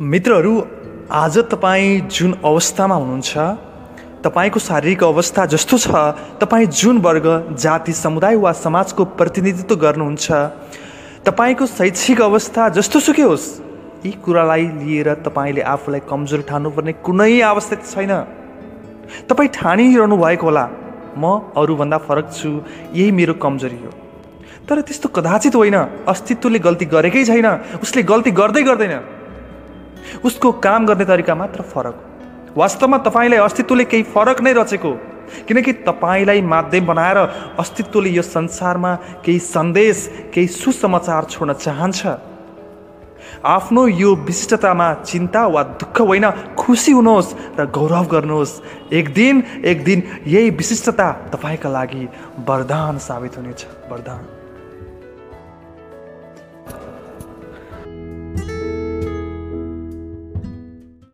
मित्रहरू आज तपाईँ जुन अवस्थामा हुनुहुन्छ तपाईँको शारीरिक अवस्था जस्तो छ तपाईँ जुन वर्ग जाति समुदाय वा समाजको प्रतिनिधित्व गर्नुहुन्छ तपाईँको शैक्षिक अवस्था जस्तो सुकै होस् यी कुरालाई लिएर तपाईँले आफूलाई कमजोर ठान्नुपर्ने कुनै आवश्यक छैन। तपाईँ ठानिरहनु भएको होला। म अरूभन्दा फरक छु यही मेरो कमजोरी हो। तर त्यस्तो कदाचित होइन अस्तित्वले गल्ती गरेकै छैन उसले गल्ती गर्दै गर्दैन। उसको काम गर्ने तरिका मात्र फरक वास्तवमा तपाईँलाई अस्तित्वले केही फरक नै रचेको किनकि तपाईँलाई माध्यम बनाएर अस्तित्वले यो संसारमा केही सन्देश केही सुसमाचार छोड्न चाहन्छ। आफ्नो यो विशिष्टतामा चिन्ता वा दुःख होइन खुसी हुनुहोस् र गौरव गर्नुहोस्। एक दिन एक दिन यही विशिष्टता तपाईँका लागि वरदान साबित हुनेछ। वरदान।